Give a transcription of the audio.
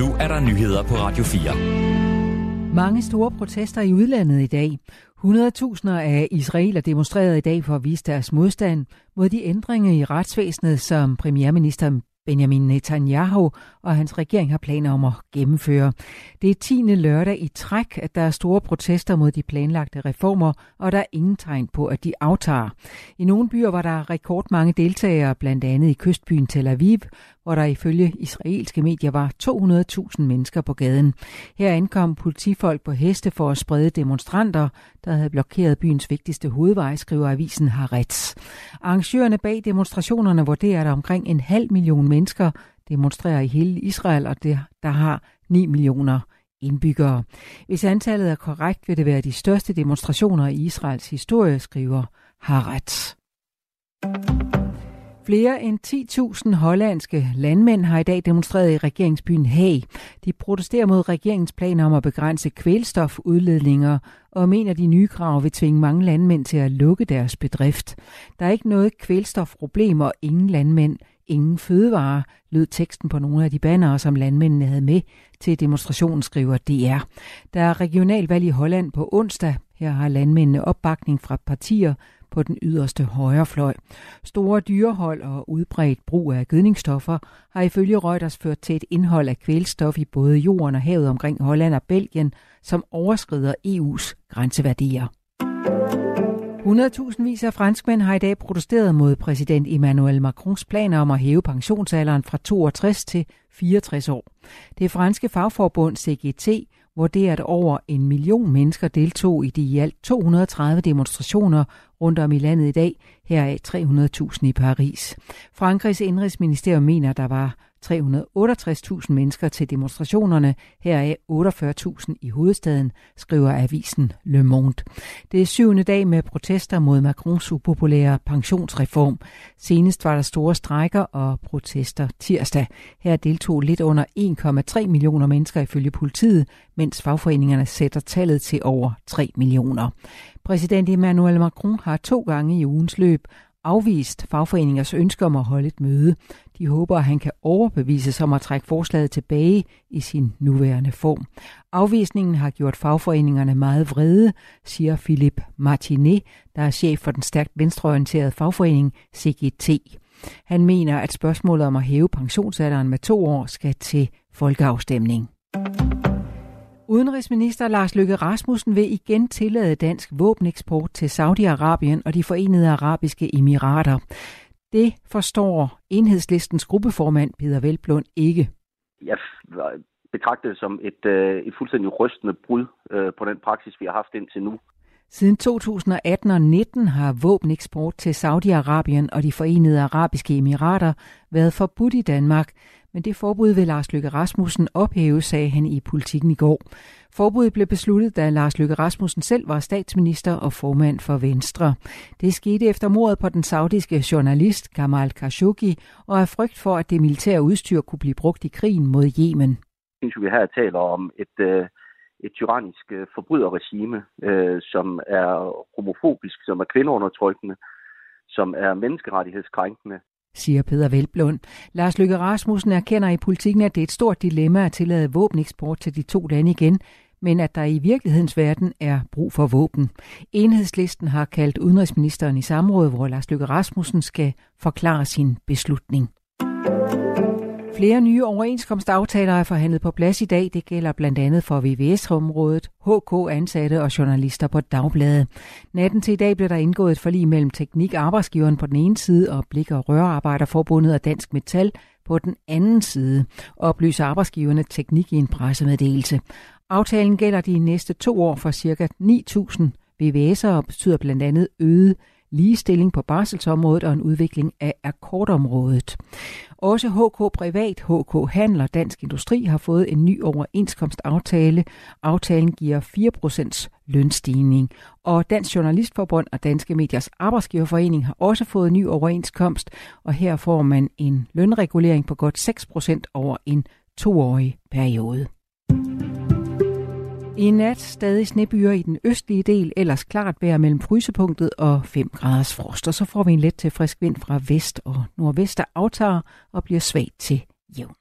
Nu er der nyheder på Radio 4. Mange store protester i udlandet i dag. 100.000 af israeler demonstrerede i dag for at vise deres modstand mod de ændringer i retsvæsenet, som premierminister Benjamin Netanyahu og hans regering har planer om at gennemføre. Det er 10. lørdag i træk, at der er store protester mod de planlagte reformer, og der er ingen tegn på, at de aftager. I nogle byer var der rekordmange deltagere, blandt andet i kystbyen Tel Aviv, hvor der ifølge israelske medier var 200.000 mennesker på gaden. Her ankom politifolk på heste for at sprede demonstranter, der havde blokeret byens vigtigste hovedvej, skriver avisen Haaretz. Arrangørerne bag demonstrationerne vurderer, at omkring en halv million mennesker demonstrerer i hele Israel, og det, der har 9 millioner indbyggere. Hvis antallet er korrekt, vil det være de største demonstrationer i Israels historie, skriver Haaretz. Flere end 10.000 hollandske landmænd har i dag demonstreret i regeringsbyen Haag. De protesterer mod regeringens planer om at begrænse kvælstofudledninger og mener, at de nye krav vil tvinge mange landmænd til at lukke deres bedrift. Der er ikke noget kvælstofproblem og ingen landmænd, ingen fødevare lød teksten på nogle af de bannere, som landmændene havde med til demonstrationen, skriver DR. Der er regionalvalg i Holland på onsdag. Her har landmændene opbakning fra partier, på den yderste højrefløj. Store dyrehold og udbredt brug af gødningsstoffer har ifølge Reuters ført til et indhold af kvælstof i både jorden og havet omkring Holland og Belgien, som overskrider EU's grænseværdier. 100.000 af franskmænd har i dag protesteret mod præsident Emmanuel Macrons planer om at hæve pensionsalderen fra 62 til 64 år. Det franske fagforbund CGT vurderer, at over en million mennesker deltog i de i alt 230 demonstrationer rundt om i landet i dag, heraf 300.000 i Paris. Frankrigs indrigsministerium mener, der var 368.000 mennesker til demonstrationerne, heraf 48.000 i hovedstaden, skriver avisen Le Monde. Det er syvende dag med protester mod Macrons upopulære pensionsreform. Senest var der store strejker og protester tirsdag. Her deltog lidt under 1,3 millioner mennesker ifølge politiet, mens fagforeningerne sætter tallet til over 3 millioner. Præsident Emmanuel Macron har to gange i ugens løb afvist fagforeningers ønske om at holde et møde. De håber, at han kan overbevise om at trække forslaget tilbage i sin nuværende form. Afvisningen har gjort fagforeningerne meget vrede, siger Philip Martinet, der er chef for den stærkt venstreorienterede fagforening CGT. Han mener, at spørgsmålet om at hæve pensionsalderen med to år skal til folkeafstemning. Udenrigsminister Lars Løkke Rasmussen vil igen tillade dansk våbeneksport til Saudi-Arabien og de forenede arabiske emirater. Det forstår enhedslistens gruppeformand Peter Velblund ikke. Jeg betragter det som et, øh, et fuldstændig rystende brud øh, på den praksis, vi har haft indtil nu. Siden 2018 og 19 har våbeneksport til Saudi-Arabien og de forenede arabiske emirater været forbudt i Danmark, men det forbud vil Lars Løkke Rasmussen ophæve, sagde han i politikken i går. Forbuddet blev besluttet, da Lars Løkke Rasmussen selv var statsminister og formand for Venstre. Det skete efter mordet på den saudiske journalist Gamal Khashoggi og af frygt for, at det militære udstyr kunne blive brugt i krigen mod Yemen. Jeg synes, vi her taler om et, øh, et tyrannisk øh, forbryderregime, øh, som er homofobisk, som er kvindeundertrykkende, som er menneskerettighedskrænkende, siger Peter Velblund. Lars Løkke Rasmussen erkender i politikken, at det er et stort dilemma at tillade våbeneksport til de to lande igen, men at der i virkelighedens verden er brug for våben. Enhedslisten har kaldt udenrigsministeren i samråd, hvor Lars Løkke Rasmussen skal forklare sin beslutning. Flere nye overenskomstaftaler er forhandlet på plads i dag. Det gælder blandt andet for VVS-området, HK-ansatte og journalister på Dagbladet. Natten til i dag blev der indgået et forlig mellem Teknik Arbejdsgiveren på den ene side og Blik- og Rørarbejderforbundet og Dansk Metal på den anden side, oplyser arbejdsgiverne Teknik i en pressemeddelelse. Aftalen gælder de næste to år for ca. 9.000 VVS'ere og betyder blandt andet øget ligestilling på barselsområdet og en udvikling af akkordområdet. Også HK Privat, HK Handler og Dansk Industri har fået en ny overenskomstaftale. Aftalen giver 4% lønstigning. Og Dansk Journalistforbund og Danske Mediers Arbejdsgiverforening har også fået en ny overenskomst, og her får man en lønregulering på godt 6% over en toårig periode. I nat stadig snebyer i den østlige del, ellers klart vejr mellem frysepunktet og 5 graders frost. Og så får vi en let til frisk vind fra vest og nordvest, der aftager og bliver svag til jævn.